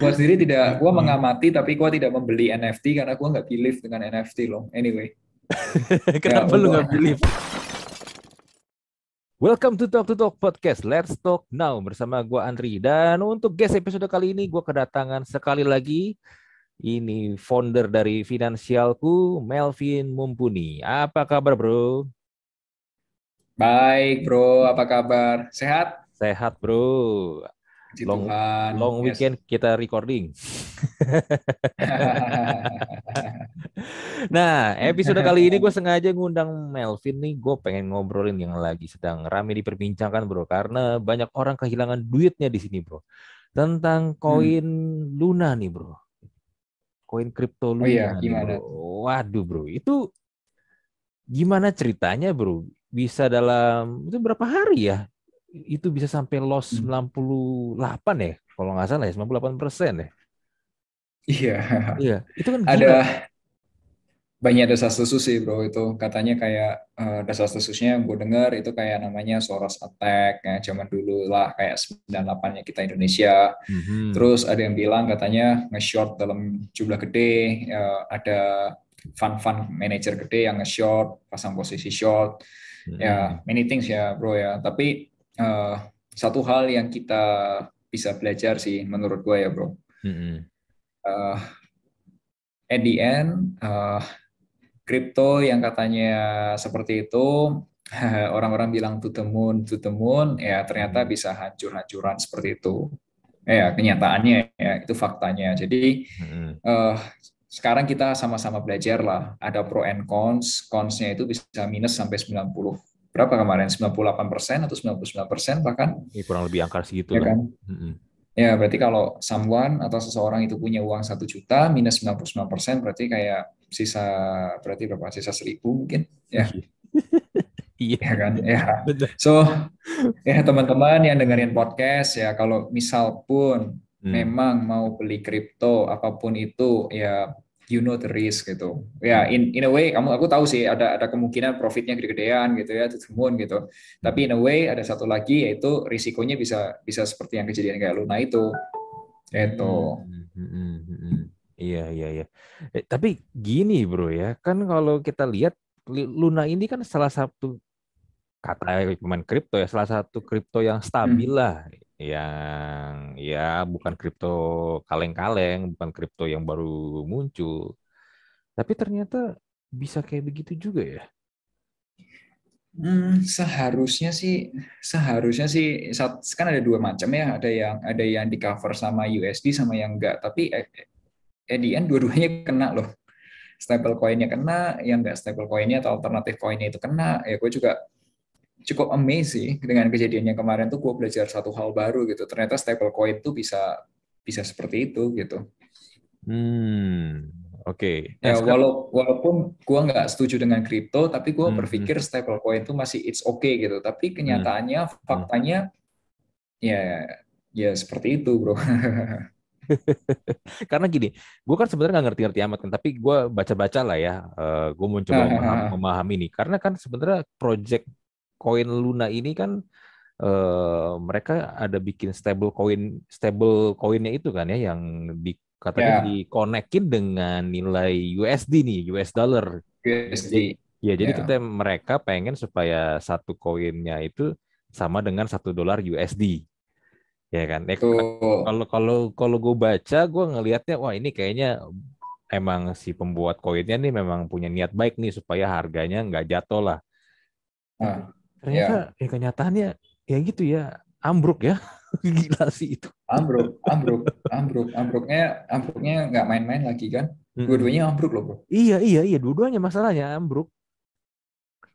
Gua sendiri tidak, gua Hmm. mengamati tapi gua tidak membeli NFT karena gua nggak believe dengan NFT loh. Anyway, Kenapa Ya, lu nggak believe? Welcome to Talk to Talk Podcast. Let's talk now bersama gua Andri. Dan untuk guest episode kali ini gua kedatangan sekali lagi ini founder dari Finansialku, Melvin Mumpuni. Apa kabar, Bro? baik bro, apa kabar? Sehat? Sehat, Bro. Puji Long- Tuhan. Long Yes. weekend kita recording. Nah, episode kali ini gue sengaja ngundang Melvin nih. Gue pengen ngobrolin yang lagi sedang rame diperbincangkan, bro. Karena banyak orang kehilangan duitnya di sini, bro. Tentang koin Luna nih, bro. Koin kripto Luna Oh iya, nih, gimana? bro. Waduh, bro. Itu gimana ceritanya, bro? Bisa dalam itu berapa hari ya? Itu bisa sampai loss Hmm. 98 ya? Kalau nggak salah ya, 98 persen ya. Iya, Iya, itu kan gila. ada banyak desas-desus sih bro itu katanya kayak eh, desas-desusnya gue dengar itu kayak namanya Soros Attack ya zaman dulu lah kayak 98-nya kita Indonesia Mhm. Terus ada yang bilang katanya nge-short dalam jumlah gede, ya, ada fund-fund manager gede yang nge-short, pasang posisi short, Mhm. ya many things ya bro ya. Tapi eh, satu hal yang kita bisa belajar sih menurut gue ya bro. Mhm. Eh, at the end, eh, kripto yang katanya seperti itu, orang-orang bilang to the moon, to the moon, ya ternyata bisa hancur-hancuran seperti itu. Ya, kenyataannya ya itu faktanya. Jadi Mhm. eh, sekarang kita sama-sama belajar lah. Ada pro and cons. Consnya itu bisa minus sampai 90 berapa kemarin? 98% atau 99% bahkan Ini kurang lebih angka segitu ya kan? Mhm. Ya, berarti kalau someone atau seseorang itu punya uang satu juta minus 99% berarti kayak sisa berarti berapa? Sisa seribu mungkin, ya, Iya. ya kan? Ya. So, ya teman-teman yang dengerin podcast ya kalau misal pun Hmm. memang mau beli kripto apa pun itu ya you know the risk gitu. Ya in in a way kamu aku tahu sih ada ada kemungkinan profitnya gede-gedean gitu ya to the moon gitu. Tapi in a way ada satu lagi yaitu risikonya bisa bisa seperti yang kejadian kayak Luna itu. Itu. Hmm, hmm, hmm. Iya, iya, iya. Eh, tapi gini bro ya, kan kalau kita lihat Li- Luna ini kan salah satu kata pemain kripto ya, salah satu kripto yang stabil lah, yang ya bukan kripto kaleng-kaleng, bukan kripto yang baru muncul. Tapi ternyata bisa kayak begitu juga ya. Hmm, seharusnya sih seharusnya sih kan ada dua macam ya ada yang ada yang di cover sama USD sama yang enggak tapi eh, eh, end dua-duanya kena loh stable coinnya kena yang enggak stable coinnya atau alternatif coinnya itu kena ya gue juga cukup amazed sih dengan kejadian yang kemarin tuh gue belajar satu hal baru gitu ternyata stable coin tuh bisa bisa seperti itu gitu Hmm, oke. Nah, Ya, walau, walaupun gua nggak setuju dengan kripto, tapi gua Hmm, berpikir stablecoin itu masih it's okay gitu. Tapi kenyataannya, faktanya, ya, ya seperti itu, bro. Karena gini, gue kan sebenarnya nggak ngerti-ngerti amat kan, tapi gue baca-baca lah ya, gue mau coba memaham- memahami ini. Karena kan sebenarnya project koin Luna ini kan eh, mereka ada bikin stable coin, stable coinnya itu kan ya, yang di katanya Ya. dikonekin dengan nilai USD nih, US dollar. USD. Ya, jadi Ya. kita mereka pengen supaya satu koinnya itu sama dengan satu dolar USD. Ya kan? Eh, Tuh. kalau kalau kalau gue baca gue ngelihatnya wah ini kayaknya emang si pembuat koinnya nih memang punya niat baik nih supaya harganya nggak jatuh lah Nah, ternyata ya kenyataannya ya gitu ya ambruk ya gila sih itu ambruk, ambruk, ambruk, ambruknya, ambruknya nggak main-main lagi kan? Dua-duanya ambruk loh, bro. iya iya iya dua-duanya masalahnya ambruk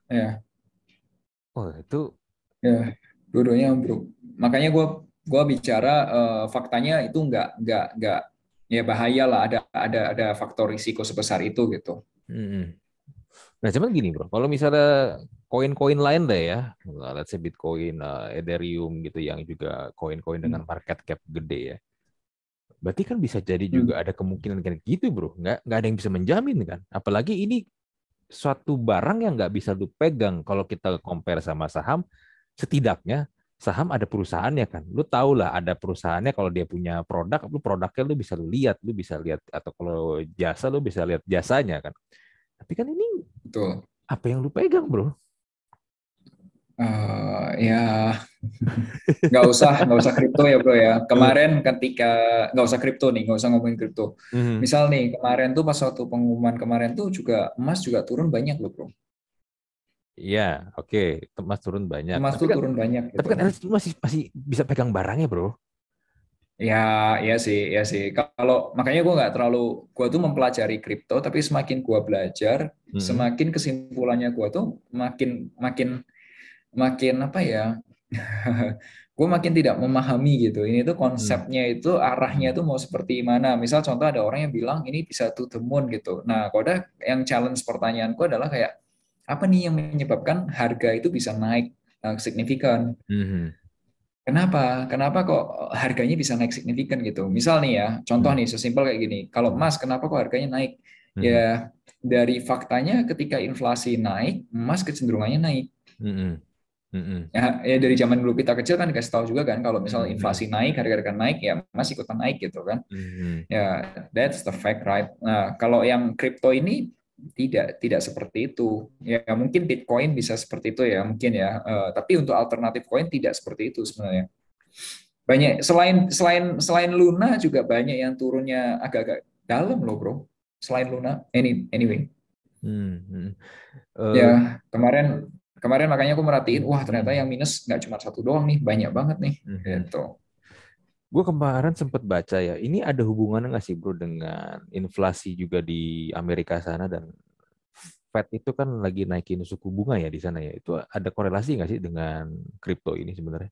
Ya, oh itu ya, dua-duanya ambruk. Makanya gua, gua bicara eh, faktanya itu nggak, nggak, nggak, ya bahaya lah. Ada, ada, ada faktor risiko sebesar itu gitu. mm-mm. Nah cuman gini bro. Kalau misalnya koin-koin lain deh ya let's say Bitcoin eh, Ethereum gitu yang juga koin-koin dengan market cap gede ya berarti kan bisa jadi juga ada kemungkinan kayak gitu bro. Nggak nggak ada yang bisa menjamin kan? Apalagi ini suatu barang yang nggak bisa lu pegang kalau kita compare sama saham setidaknya saham ada perusahaannya kan. Lu tahu lah ada perusahaannya kalau dia punya produk, lu produknya lu bisa lihat, lu bisa lihat atau kalau jasa lu bisa lihat jasanya kan. Tapi kan ini Betul. apa yang lu pegang, Bro? Uh, ya nggak usah nggak usah kripto ya bro ya kemarin ketika nggak usah kripto nih nggak usah ngomongin kripto Mhm. misal nih kemarin tuh pas waktu pengumuman kemarin tuh juga emas juga turun banyak loh bro Iya, oke, emas turun banyak. emas Tapi tuh kan, turun banyak tapi gitu kan Ernest lu masih masih bisa pegang barangnya, Bro. Ya ya sih ya sih. Kalau makanya gue nggak terlalu gue tuh mempelajari kripto tapi semakin gue belajar Mhm. semakin kesimpulannya gue tuh makin makin makin apa ya? Gue makin tidak memahami gitu. Ini tuh konsepnya itu arahnya tuh mau seperti mana. Misal contoh ada orang yang bilang ini bisa to the moon gitu. Nah kalau yang challenge pertanyaanku adalah kayak apa nih yang menyebabkan harga itu bisa naik uh, signifikan? Mhm. Kenapa? Kenapa kok harganya bisa naik signifikan gitu? Misal nih ya, contoh Hmm. nih sesimpel kayak gini. Kalau emas, kenapa kok harganya naik? Mhm. Ya dari faktanya ketika inflasi naik, emas kecenderungannya naik. Mhm. Mhm. Ya, ya dari zaman dulu kita kecil kan dikasih tahu juga kan kalau misalnya Hmm. inflasi naik, harga-harga naik, ya emas ikutan naik gitu kan. Mhm. Ya, that's the fact, right? Nah, kalau yang kripto ini tidak tidak seperti itu. Ya, mungkin Bitcoin bisa seperti itu ya, mungkin ya. Eh, tapi untuk alternatif koin tidak seperti itu sebenarnya. Banyak selain selain selain Luna juga banyak yang turunnya agak-agak dalam loh, Bro. Selain Luna, any anyway. Mhm. Eh, Ya, kemarin kemarin makanya aku merhatiin, wah ternyata yang minus nggak cuma satu doang nih, banyak banget nih. mhm. Gitu. Gue kemarin sempat baca ya, ini ada hubungannya nggak sih bro dengan inflasi juga di Amerika sana dan Fed itu kan lagi naikin suku bunga ya di sana ya. Itu ada korelasi nggak sih dengan kripto ini sebenarnya?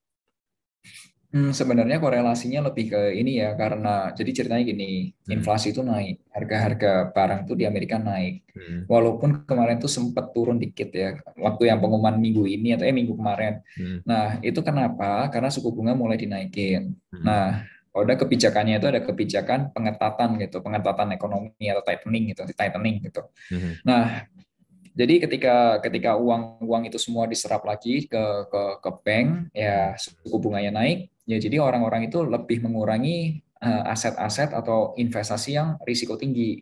Hmm, sebenarnya korelasinya lebih ke ini ya karena jadi ceritanya gini, Hmm. inflasi itu naik, harga-harga barang tuh di Amerika naik. Hmm. Walaupun kemarin tuh sempat turun dikit ya, waktu yang pengumuman minggu ini atau eh minggu kemarin. Hmm. Nah, itu kenapa? Karena suku bunga mulai dinaikin. Hmm. Nah, ada kebijakannya itu ada kebijakan pengetatan gitu, pengetatan ekonomi atau tightening gitu, tightening gitu. Hmm. Nah, jadi ketika ketika uang uang itu semua diserap lagi ke ke ke bank, ya suku bunganya naik, ya jadi orang-orang itu lebih mengurangi eh, aset-aset atau investasi yang risiko tinggi.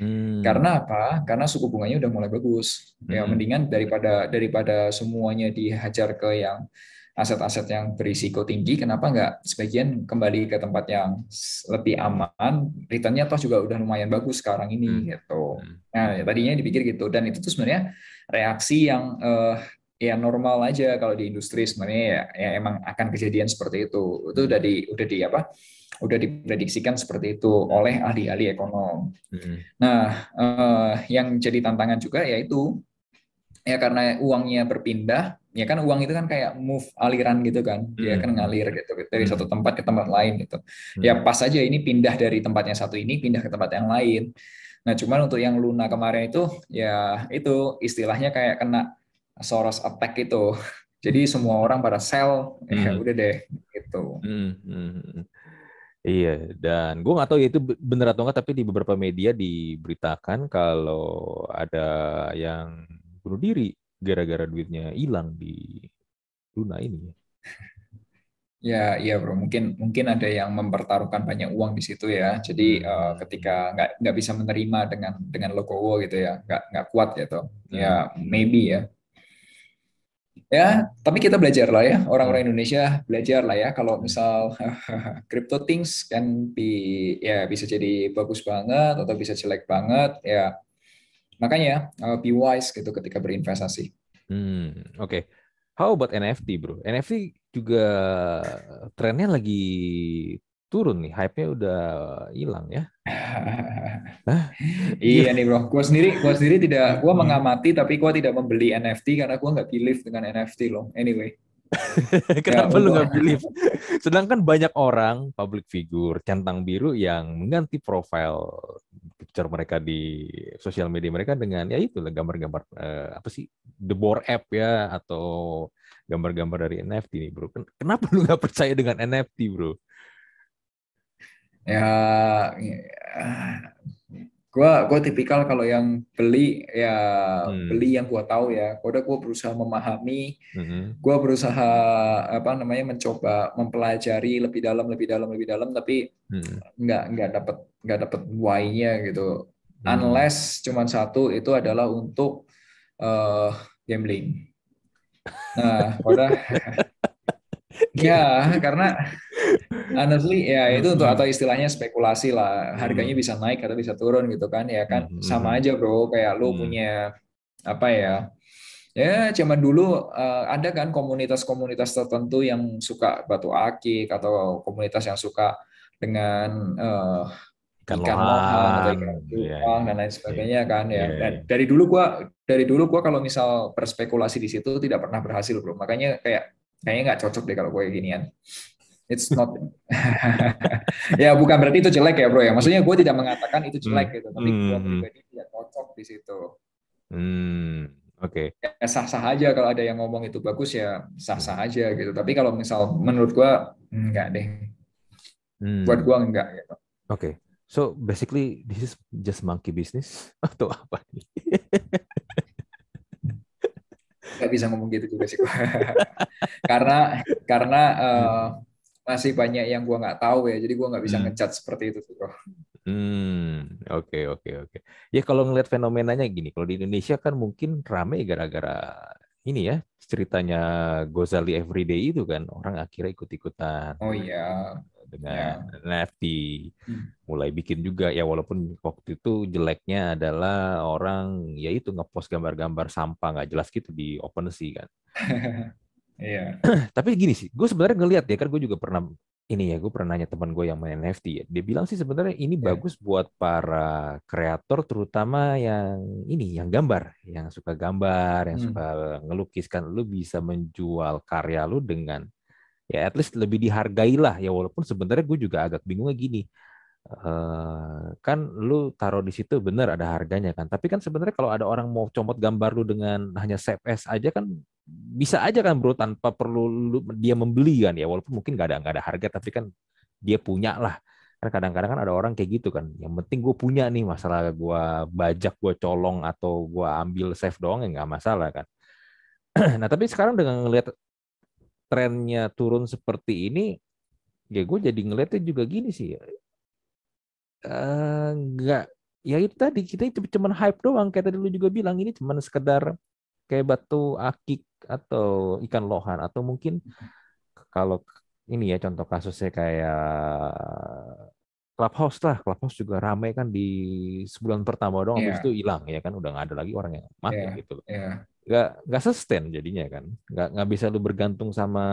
Hmm. Karena apa? Karena suku bunganya udah mulai bagus. Ya Hmm. mendingan daripada daripada semuanya dihajar ke yang aset-aset yang berisiko tinggi, kenapa nggak sebagian kembali ke tempat yang lebih aman, returnnya toh juga udah lumayan bagus sekarang ini Hmm. gitu. Hmm. Nah, ya tadinya dipikir gitu dan itu tuh sebenarnya reaksi yang eh, ya normal aja kalau di industri sebenarnya ya, ya emang akan kejadian seperti itu. Itu udah di udah di apa? Udah diprediksikan seperti itu oleh ahli-ahli ekonom. Hmm. Nah, eh, yang jadi tantangan juga yaitu ya karena uangnya berpindah, ya kan uang itu kan kayak move aliran gitu kan, dia kan Hmm. ngalir gitu dari Hmm. satu tempat ke tempat lain gitu. Ya pas aja ini pindah dari tempatnya satu ini pindah ke tempat yang lain. Nah, cuman untuk yang Luna kemarin itu ya itu istilahnya kayak kena Soros attack itu. Jadi semua orang pada sell, ya Hmm. udah deh gitu. Hmm, hmm, hmm. Iya, dan gue nggak tahu ya itu benar atau enggak, tapi di beberapa media diberitakan kalau ada yang bunuh diri gara-gara duitnya hilang di Luna ini. Ya, iya bro. Mungkin mungkin ada yang mempertaruhkan banyak uang di situ ya. Jadi eh, ketika nggak nggak bisa menerima dengan dengan logowo gitu ya, nggak nggak kuat gitu. Ya maybe ya. Ya, tapi kita belajar lah ya. Orang-orang Indonesia belajar lah ya. Kalau misal crypto things can be ya bisa jadi bagus banget atau bisa jelek banget ya. Makanya eh, be wise gitu ketika berinvestasi. Hmm, oke. How about NFT, bro? NFT juga trennya lagi turun nih, hype-nya udah hilang ya. Iya nih bro, gue sendiri, gua sendiri tidak, gue Hmm. mengamati tapi gue tidak membeli NFT karena gue nggak believe dengan NFT loh. Anyway, Kenapa lu untuk- nggak believe? Sedangkan banyak orang, public figure, centang biru yang mengganti profile picture mereka di sosial media mereka dengan ya itu gambar-gambar eh, apa sih the Bored app ya atau gambar-gambar dari NFT nih bro. Ken- Kenapa lu nggak percaya dengan NFT bro? Ya, Gua gua tipikal kalau yang beli ya Hmm. beli yang gua tahu ya. Udah gua berusaha memahami, Mhm. gua berusaha apa namanya mencoba mempelajari lebih dalam lebih dalam lebih dalam tapi Hmm. nggak nggak dapat nggak dapat why-nya gitu. Hmm. Unless cuman satu itu adalah untuk eh, gambling. Nah, udah ya karena honestly ya itu untuk Hmm. atau istilahnya spekulasi lah. Harganya Hmm. bisa naik atau bisa turun gitu kan ya kan Hmm. sama aja bro kayak lu Hmm. punya apa ya Ya, zaman dulu eh, ada kan komunitas-komunitas tertentu yang suka batu akik atau komunitas yang suka dengan eh, Ikan ikan lohan atau ikan Iya, cupang iya. dan lain sebagainya kan ya. Iya, Dan iya. dari dulu gua dari dulu gua kalau misal berspekulasi di situ tidak pernah berhasil, Bro. Makanya kayak kayaknya nggak cocok deh kalau gue ginian. It's not ya bukan berarti itu jelek ya, Bro ya. Maksudnya gue tidak mengatakan itu jelek gitu, tapi gue Hmm. pribadi tidak cocok di situ. Hmm. Oke. ya sah-sah aja kalau ada yang ngomong itu bagus ya sah-sah aja gitu. Tapi kalau misal menurut gua enggak deh. Hmm. Buat gua enggak gitu. Oke. So basically this is just monkey business atau apa nih? Enggak bisa ngomong gitu juga sih karena karena eh, masih banyak yang gua nggak tahu ya. Jadi gua nggak bisa Hmm. ngecat seperti itu tuh. Hmm, oke oke oke. Ya kalau ngelihat fenomenanya gini, kalau di Indonesia kan mungkin rame gara-gara ini ya ceritanya Gozali Everyday itu kan orang akhirnya ikut-ikutan Oh iya. Dengan NFT, Hmm. mulai bikin juga ya walaupun waktu itu jeleknya adalah orang ya itu ngepost gambar-gambar sampah nggak jelas gitu di OpenSea kan. Iya. Tapi gini sih, gue sebenarnya ngelihat ya kan gue juga pernah ini ya, gue pernah nanya teman gue yang main NFT ya. Dia bilang sih sebenarnya ini Ya. bagus buat para kreator terutama yang ini, yang gambar, yang suka gambar, yang Hmm. suka ngelukis kan, lu bisa menjual karya lu dengan ya at least lebih dihargai lah. Ya walaupun sebenarnya gue juga agak bingungnya gini. eh, kan lu taruh di situ bener ada harganya kan. Tapi kan sebenarnya kalau ada orang mau comot gambar lu dengan hanya as aja kan bisa aja kan bro tanpa perlu lu, dia membeli kan. Ya walaupun mungkin nggak ada nggak ada harga tapi kan dia punya lah. Kan kadang-kadang kan ada orang kayak gitu kan. Yang penting gue punya nih masalah gue bajak gue colong atau gue ambil save doang ya nggak masalah kan. Nah tapi sekarang dengan ngelihat trennya turun seperti ini ya gue jadi ngeliatnya juga gini sih Eh, nggak ya itu tadi kita itu cuman hype doang kayak tadi lu juga bilang ini cuman sekedar kayak batu akik atau ikan lohan atau mungkin kalau ini ya contoh kasusnya kayak Clubhouse lah Clubhouse juga ramai kan di sebulan pertama doang habis Iya. itu hilang ya kan udah nggak ada lagi orang yang pakai Iya. gitu Iya. Nggak nggak sustain jadinya kan nggak nggak bisa lu bergantung sama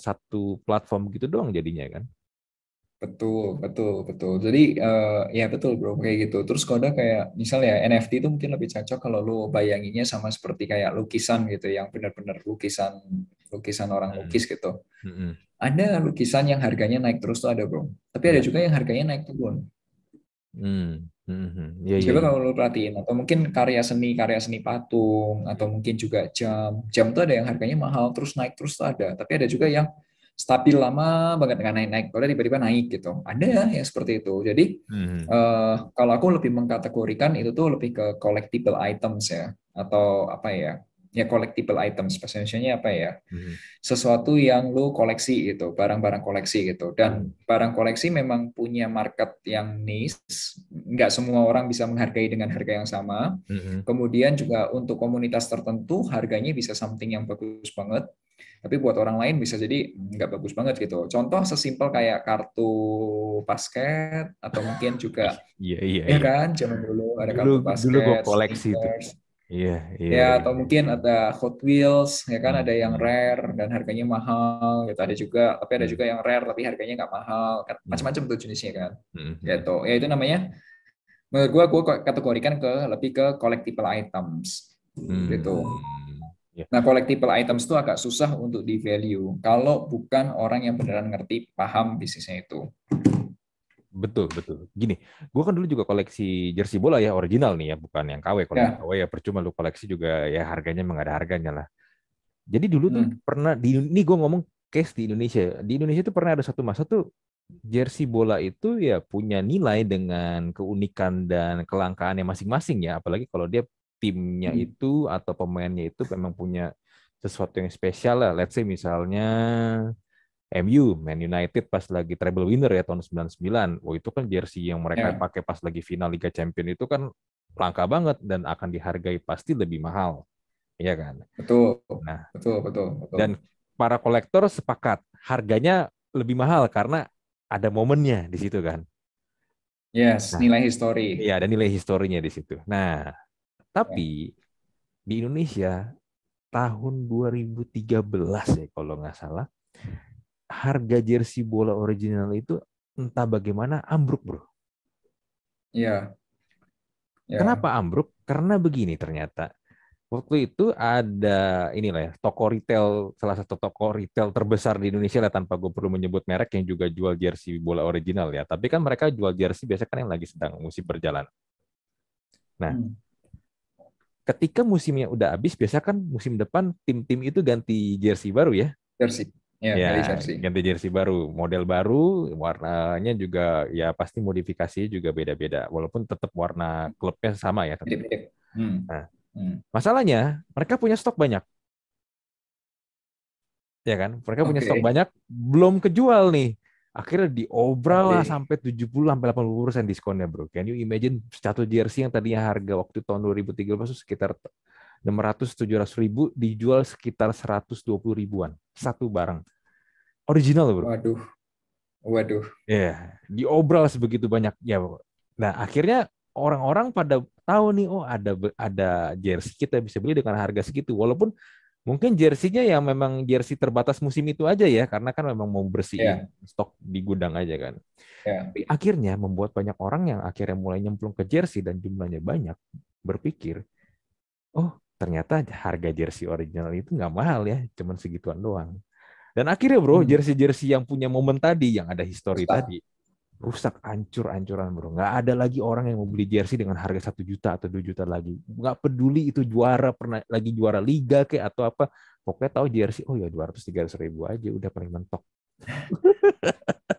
satu platform gitu doang jadinya kan Betul, betul, betul. Jadi eh, ya betul bro kayak gitu. Terus kode kayak misalnya NFT itu mungkin lebih cocok kalau lu bayanginnya sama seperti kayak lukisan gitu, yang benar-benar lukisan lukisan orang Hmm. lukis gitu. Mm-mm. Ada lukisan yang harganya naik terus tuh ada bro. Tapi ada Iya. juga yang harganya naik turun. Hmm. Mhm. Iya, iya, Coba iya. kalau lu perhatiin atau mungkin karya seni karya seni patung atau mungkin juga jam jam tuh ada yang harganya mahal terus naik terus tuh ada. Tapi ada juga yang stabil lama banget nggak naik naik. Kalau tiba-tiba naik gitu. Ada yang seperti itu. Jadi Mhm. Eh, kalau aku lebih mengkategorikan itu tuh lebih ke collectible items ya atau apa ya ya collectible items. Bahasa Indonesia apa ya? Mhm. sesuatu yang lu koleksi gitu barang-barang koleksi gitu. Dan barang koleksi memang punya market yang niche. Nggak semua orang bisa menghargai dengan harga yang sama. Mhm. kemudian juga untuk komunitas tertentu harganya bisa something yang bagus banget. Tapi buat orang lain bisa jadi nggak bagus banget gitu. Contoh sesimpel kayak kartu basket atau mungkin juga Iya, iya, ya iya. kan? Zaman dulu ada Dulu- kartu basket dulu gua koleksi sneakers. Iya, iya. ya iya. atau mungkin ada Hot Wheels ya kan ada yang hmm. rare dan harganya mahal gitu ada juga tapi ada Hmm. juga yang rare tapi harganya nggak mahal kan Hmm. macam-macam tuh jenisnya kan gitu ya itu namanya menurut gua gua kategorikan ke lebih ke collectible items Hmm. gitu Ya. Nah, collectible items itu agak susah untuk di value kalau bukan orang yang beneran ngerti, paham bisnisnya itu. Betul, betul. Gini, gua kan dulu juga koleksi jersey bola ya, original nih ya, bukan yang KW. Kalau Ya. yang KW ya percuma lu koleksi juga ya harganya emang ada harganya lah. Jadi dulu tuh Hmm. pernah di ini gua ngomong case di Indonesia. Di Indonesia tuh pernah ada satu masa tuh jersey bola itu ya punya nilai dengan keunikan dan kelangkaannya masing-masing ya. Apalagi kalau dia timnya Hmm. itu atau pemainnya itu memang punya sesuatu yang spesial lah. Let's say misalnya MU, Man United pas lagi treble winner ya tahun 99. Oh itu kan jersey yang mereka Ya. pakai pas lagi final Liga Champion itu kan langka banget dan akan dihargai pasti lebih mahal. Iya kan? Betul. Nah. betul, betul, betul. Dan para kolektor sepakat harganya lebih mahal karena ada momennya di situ kan. yes, Nah. nilai histori. Iya, ada nilai historinya di situ. Nah, tapi di Indonesia tahun 2013 ya kalau nggak salah, harga jersey bola original itu entah bagaimana ambruk, Bro. Iya. Ya. Kenapa ambruk? Karena begini ternyata. Waktu itu ada inilah ya, toko retail, salah satu toko retail terbesar di Indonesia lah tanpa gue perlu menyebut merek yang juga jual jersey bola original ya. Tapi kan mereka jual jersey biasanya kan yang lagi sedang musim berjalan. Nah, Hmm. ketika musimnya udah habis, biasa kan musim depan tim-tim itu ganti jersey baru ya. Jersey. Ya, Ya, beli jersey. ganti jersey baru, model baru, warnanya juga ya pasti modifikasinya juga beda-beda. Walaupun tetap warna klubnya sama ya. tetap. Hmm. Nah. Hmm. Masalahnya, mereka punya stok banyak. Ya kan? Mereka punya Oke. stok banyak, belum kejual nih. Akhirnya diobral lah Oke. sampai 70 sampai 80% diskonnya, Bro. Can you imagine satu jersey yang tadinya harga waktu tahun 2013 itu sekitar 600 700 ribu dijual sekitar 120 ribuan satu barang. Original, Bro. Waduh. Waduh. Ya, diobral sebegitu banyak ya. Nah, akhirnya orang-orang pada tahu nih, oh ada ada jersey kita bisa beli dengan harga segitu. Walaupun mungkin jersey-nya yang memang jersey terbatas musim itu aja ya, karena kan memang mau bersihin stok di gudang aja kan. Ya. Tapi akhirnya membuat banyak orang yang akhirnya mulai nyemplung ke jersey dan jumlahnya banyak berpikir, oh ternyata harga jersey original itu nggak mahal ya, cuman segituan doang. Dan akhirnya bro, Hmm. jersey-jersey yang punya momen tadi, yang ada histori Rusak. tadi, rusak, hancur-hancuran bro. Nggak ada lagi orang yang mau beli jersey dengan harga satu juta atau 2 juta lagi. Nggak peduli itu juara, pernah lagi juara liga kayak atau apa. Pokoknya tahu jersey, oh ya 200 300 ribu aja udah paling mentok.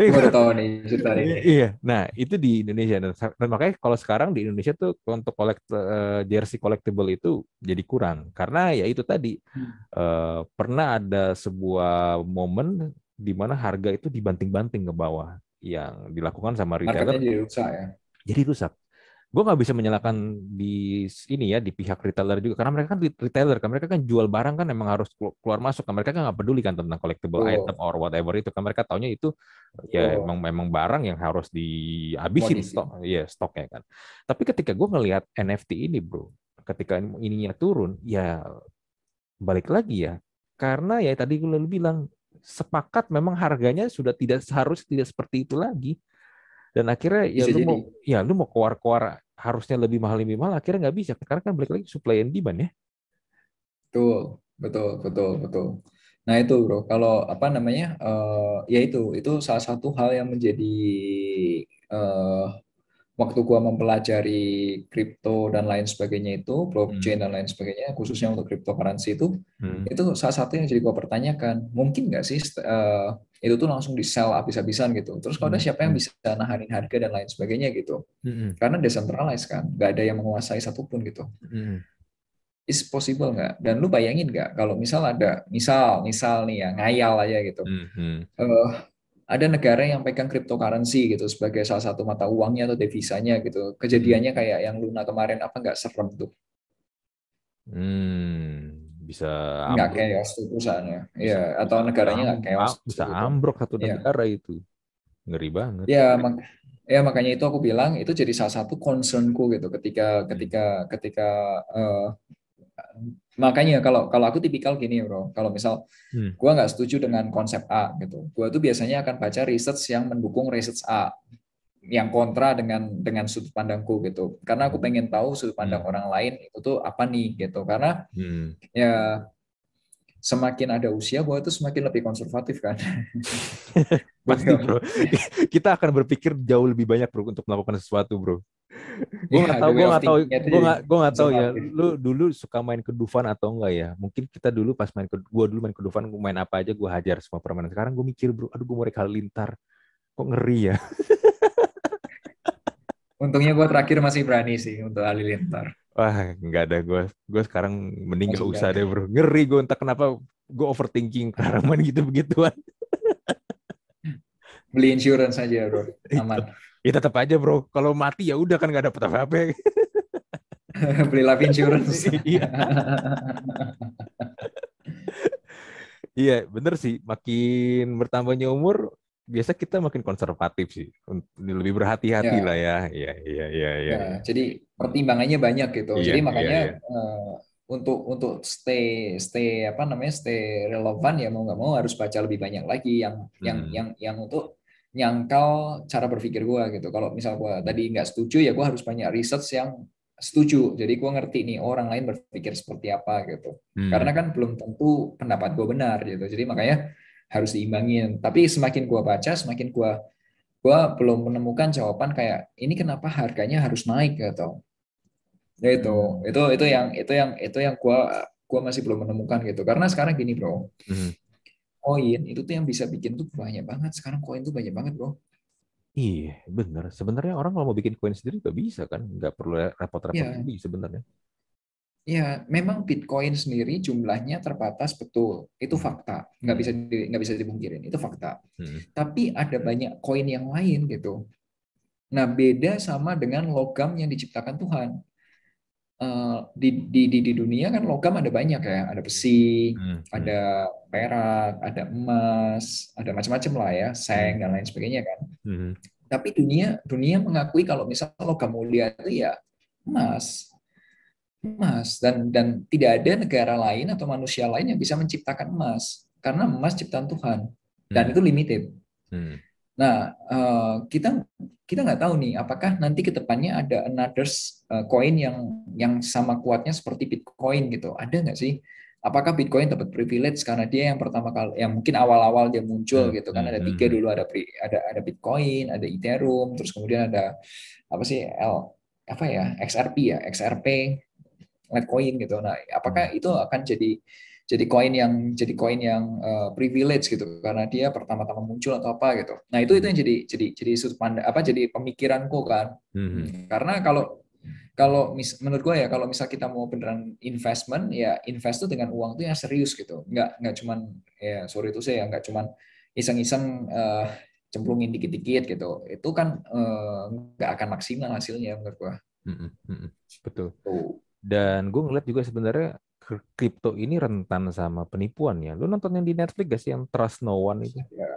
Gue udah tahu nih cerita ini. Iya, nah itu di Indonesia dan, dan makanya kalau sekarang di Indonesia tuh untuk kolekt eh, jersey collectible itu jadi kurang karena ya itu tadi Hmm. eh, pernah ada sebuah momen di mana harga itu dibanting-banting ke bawah yang dilakukan sama Marketnya retailer jadi rusak ya. jadi rusak. Gue nggak bisa menyalahkan di ini ya di pihak retailer juga karena mereka kan retailer kan mereka kan jual barang kan emang harus kelu- keluar masuk kan mereka kan nggak peduli kan tentang collectible Betul. item or whatever itu kan mereka taunya itu ya emang memang barang yang harus dihabisin Commodity. stok ya stoknya kan. Tapi ketika gue ngelihat NFT ini bro, ketika ininya turun ya balik lagi ya karena ya tadi gue bilang sepakat memang harganya sudah tidak seharusnya tidak seperti itu lagi dan akhirnya ya lu jadi. mau ya lu mau keluar-keluar harusnya lebih mahal lebih mahal akhirnya nggak bisa karena kan balik lagi supply and demand ya Betul, betul, betul, betul. Nah itu bro, kalau apa namanya, eh ya itu, itu salah satu hal yang menjadi eh waktu gua mempelajari kripto dan lain sebagainya itu, blockchain dan lain sebagainya, khususnya untuk cryptocurrency itu, Hmm. itu salah satu yang jadi gua pertanyakan, mungkin nggak sih eh, itu tuh langsung di sell habis-habisan gitu. Terus kalau ada Hmm, siapa yang hmm. bisa nahanin harga dan lain sebagainya gitu, Mm-mm. karena decentralized kan, nggak ada yang menguasai satupun gitu. Mm-mm. is possible nggak? Dan lu bayangin nggak kalau misal ada, misal, misal nih ya, ngayal aja gitu. Mhm. Eh, ada negara yang pegang cryptocurrency gitu sebagai salah satu mata uangnya atau devisanya gitu. Kejadiannya kayak yang Luna kemarin apa nggak serem tuh? Hmm, bisa Nggak tuh perusahaannya. Iya, atau negaranya nggak chaos. am- bisa gitu. ambrok satu Iya. negara itu ngeri banget Ya, mak- ya makanya itu aku bilang itu jadi salah satu concernku gitu ketika ketika ketika eh, makanya kalau kalau aku tipikal gini bro, kalau misal Hmm. gua nggak setuju dengan konsep A gitu, gua tuh biasanya akan baca research yang mendukung research A, yang kontra dengan dengan sudut pandangku gitu, karena aku pengen tahu sudut pandang Hmm. orang lain itu tuh apa nih gitu, karena Hmm. ya semakin ada usia gua tuh semakin lebih konservatif kan. Pasti bro. Kita akan berpikir jauh lebih banyak bro untuk melakukan sesuatu bro. gue Ya, nggak tahu gue nggak tahu thinking-nya itu gue nggak gue nggak tahu ya. Lu dulu suka main ke Dufan atau enggak ya? Mungkin kita dulu pas main ke gue dulu main ke Dufan gue main apa aja gue hajar semua permainan. Sekarang gue mikir bro aduh gue mau rekal lintar kok ngeri ya? Untungnya gue terakhir masih berani sih untuk halilintar. wah nggak ada. Gue gue sekarang mending nggak usah deh bro. Ngeri gue entah kenapa gue overthinking sekarang main gitu begituan Beli insurance aja bro, aman. ya tetap aja bro kalau mati ya udah kan nggak dapet apa-apa Beli life insurance. Iya. Iya, bener sih. Makin bertambahnya umur, biasa kita makin konservatif sih. Lebih berhati-hati Ya. lah ya. Iya, iya, iya, iya. Ya, jadi pertimbangannya banyak gitu. Iya, Jadi iya, makanya iya. eh, untuk untuk stay stay apa namanya stay relevan ya mau nggak mau harus baca lebih banyak lagi yang yang Hmm. yang yang untuk nyangkal cara berpikir gua gitu. Kalau misal gua tadi nggak setuju ya gua harus banyak research yang setuju. Jadi gua ngerti nih orang lain berpikir seperti apa gitu. Hmm. Karena kan belum tentu pendapat gua benar gitu. Jadi makanya harus diimbangin. Tapi semakin gua baca, semakin gua gua belum menemukan jawaban kayak ini kenapa harganya harus naik gitu. Ya itu, Hmm. itu itu yang itu yang itu yang gua gua masih belum menemukan gitu. Karena sekarang gini, Bro. Hmm. Koin itu tuh yang bisa bikin tuh banyak banget. Sekarang koin tuh banyak banget, Bro. Iya, bener. Sebenarnya orang kalau mau bikin koin sendiri juga bisa kan, nggak perlu repot-repot Iya. juga sebenarnya. Ya, memang Bitcoin sendiri jumlahnya terbatas betul. Itu Hmm. fakta. Nggak Hmm. bisa di- nggak bisa dipungkirin. Itu fakta. Hmm. Tapi ada banyak koin yang lain gitu. Nah, beda sama dengan logam yang diciptakan Tuhan. Eh, di, di, di, di dunia kan logam ada banyak ya. Ada besi, Hmm. ada perak, ada emas, ada macam-macam lah ya, seng dan lain sebagainya kan. Hmm. Tapi dunia dunia mengakui kalau misal logam mulia itu ya emas. Emas dan dan tidak ada negara lain atau manusia lain yang bisa menciptakan emas karena emas ciptaan Tuhan dan Hmm. itu limited. Hmm. Nah, eh, kita kita nggak tahu nih apakah nanti ke depannya ada another eh, coin yang yang sama kuatnya seperti Bitcoin gitu. Ada nggak sih? Apakah Bitcoin dapat privilege karena dia yang pertama kali yang mungkin awal-awal dia muncul Hmm, gitu kan ada hmm, tiga hmm. dulu ada ada ada Bitcoin, ada Ethereum, terus kemudian ada apa sih L apa ya XRP ya XRP Litecoin gitu. Nah, apakah itu akan jadi jadi koin yang jadi koin yang eh, privilege gitu karena dia pertama-tama muncul atau apa gitu. Nah, itu itu yang jadi jadi jadi sudut pandang apa jadi pemikiranku kan. Hmm. Karena kalau kalau mis, menurut gue ya kalau misal kita mau beneran investment ya invest tuh dengan uang tuh yang serius gitu. Nggak nggak cuman ya sorry itu saya nggak cuman iseng-iseng eh, cemplungin dikit-dikit gitu. Itu kan eh, nggak akan maksimal hasilnya menurut gue. Hmm. Hmm. Betul. Tuh. Dan gue ngeliat juga sebenarnya kripto ini rentan sama penipuan ya. Lu nonton yang di Netflix gak sih yang Trust No One itu? Ya,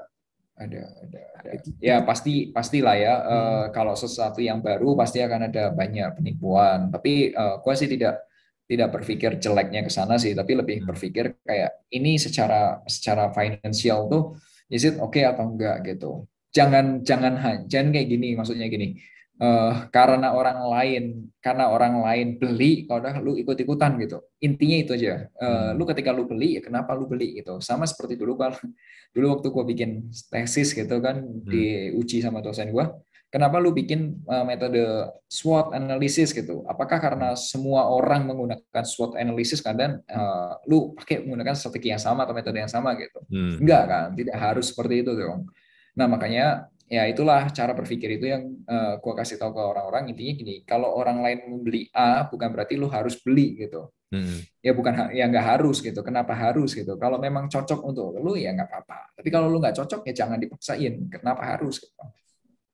ada, ada, ada. Ya pasti, pastilah ya. eh, Hmm. kalau sesuatu yang baru pasti akan ada banyak penipuan. Tapi eh, gua sih tidak tidak berpikir jeleknya ke sana sih, tapi lebih Hmm. berpikir kayak ini secara secara financial tuh is it okay atau enggak gitu. Jangan jangan jangan kayak gini, maksudnya gini. Eh, karena orang lain karena orang lain beli, kalau udah lu ikut-ikutan gitu. Intinya itu aja. Eh, Hmm. Lu ketika lu beli, ya kenapa lu beli gitu. Sama seperti dulu kalau dulu waktu gua bikin tesis gitu kan diuji sama dosen gua kenapa lu bikin uh, metode SWOT analysis gitu apakah karena semua orang menggunakan SWOT analysis kan dan uh, lu pakai menggunakan strategi yang sama atau metode yang sama gitu Hmm. enggak kan tidak harus seperti itu dong nah makanya ya itulah cara berpikir itu yang uh, gua kasih tahu ke orang-orang intinya gini kalau orang lain membeli A bukan berarti lu harus beli gitu Hmm. ya bukan ya nggak harus gitu kenapa harus gitu kalau memang cocok untuk lu ya nggak apa-apa tapi kalau lu nggak cocok ya jangan dipaksain kenapa harus gitu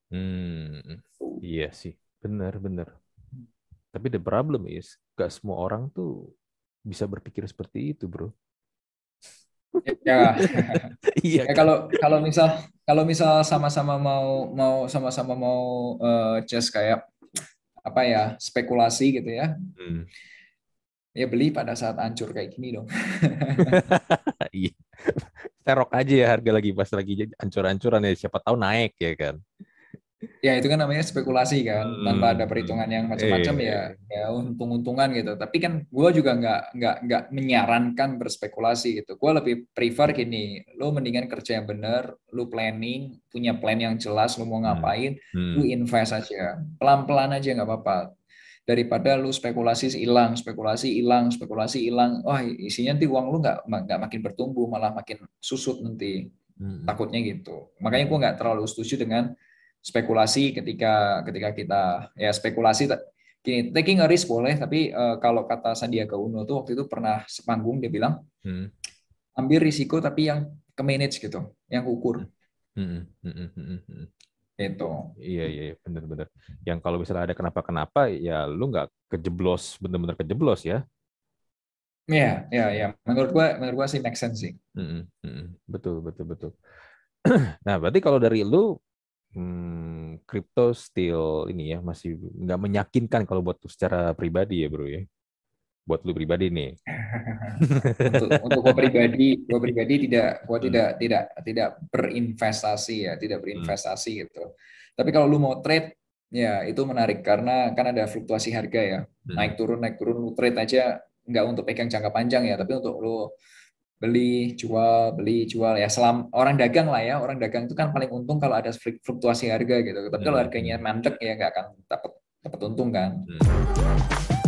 Hmm. Iya sih, benar-benar. Tapi the problem is, gak semua orang tuh bisa berpikir seperti itu, bro. Ya Iya. Ya kalau kalau misal kalau misal sama-sama mau mau sama-sama mau eh, just kayak apa ya spekulasi gitu ya Hmm. ya beli pada saat hancur kayak gini dong Iya. Terok aja ya harga lagi pas lagi ancur-ancuran ya siapa tahu naik ya kan. Ya itu kan namanya spekulasi kan Hmm, tanpa ada perhitungan yang macam-macam ya Iya. ya untung-untungan gitu tapi kan gue juga nggak nggak nggak menyarankan berspekulasi gitu gue lebih prefer gini lo mendingan kerja yang bener lo planning punya plan yang jelas lo mau Hmm. ngapain Hmm. lu invest aja pelan-pelan aja nggak apa-apa daripada lu spekulasi hilang spekulasi hilang spekulasi hilang wah isinya nanti uang lu nggak nggak makin bertumbuh malah makin susut nanti Hmm. takutnya gitu makanya gue nggak terlalu setuju dengan spekulasi ketika ketika kita ya spekulasi gini taking a risk boleh tapi eh, kalau kata Sandiaga Uno tuh waktu itu pernah sepanggung dia bilang Hmm. ambil risiko tapi yang ke manage gitu yang ukur Hmm. Hmm. Hmm. Hmm. Hmm. gitu Iya, iya, iya, bener-bener. Yang kalau misalnya ada kenapa-kenapa, ya lu nggak kejeblos, bener-bener kejeblos ya. ya ya ya menurut gue menurut gue sih make sense sih Mm-mm, mm-mm. Betul, betul, betul. Nah, berarti kalau dari lu, hmm, crypto still ini ya, masih nggak meyakinkan kalau buat secara pribadi ya bro ya. Buat lu pribadi nih. untuk untuk gue pribadi gue pribadi tidak gue Hmm. tidak tidak tidak berinvestasi ya tidak berinvestasi gitu tapi kalau lu mau trade ya itu menarik karena kan ada fluktuasi harga ya Hmm. naik turun naik turun lu trade aja nggak untuk pegang jangka panjang ya tapi untuk lu beli jual beli jual ya selam orang dagang lah ya orang dagang itu kan paling untung kalau ada fluktuasi harga gitu tapi kalau Hmm. harganya mandek ya nggak akan dapat dapat untung kan Hmm.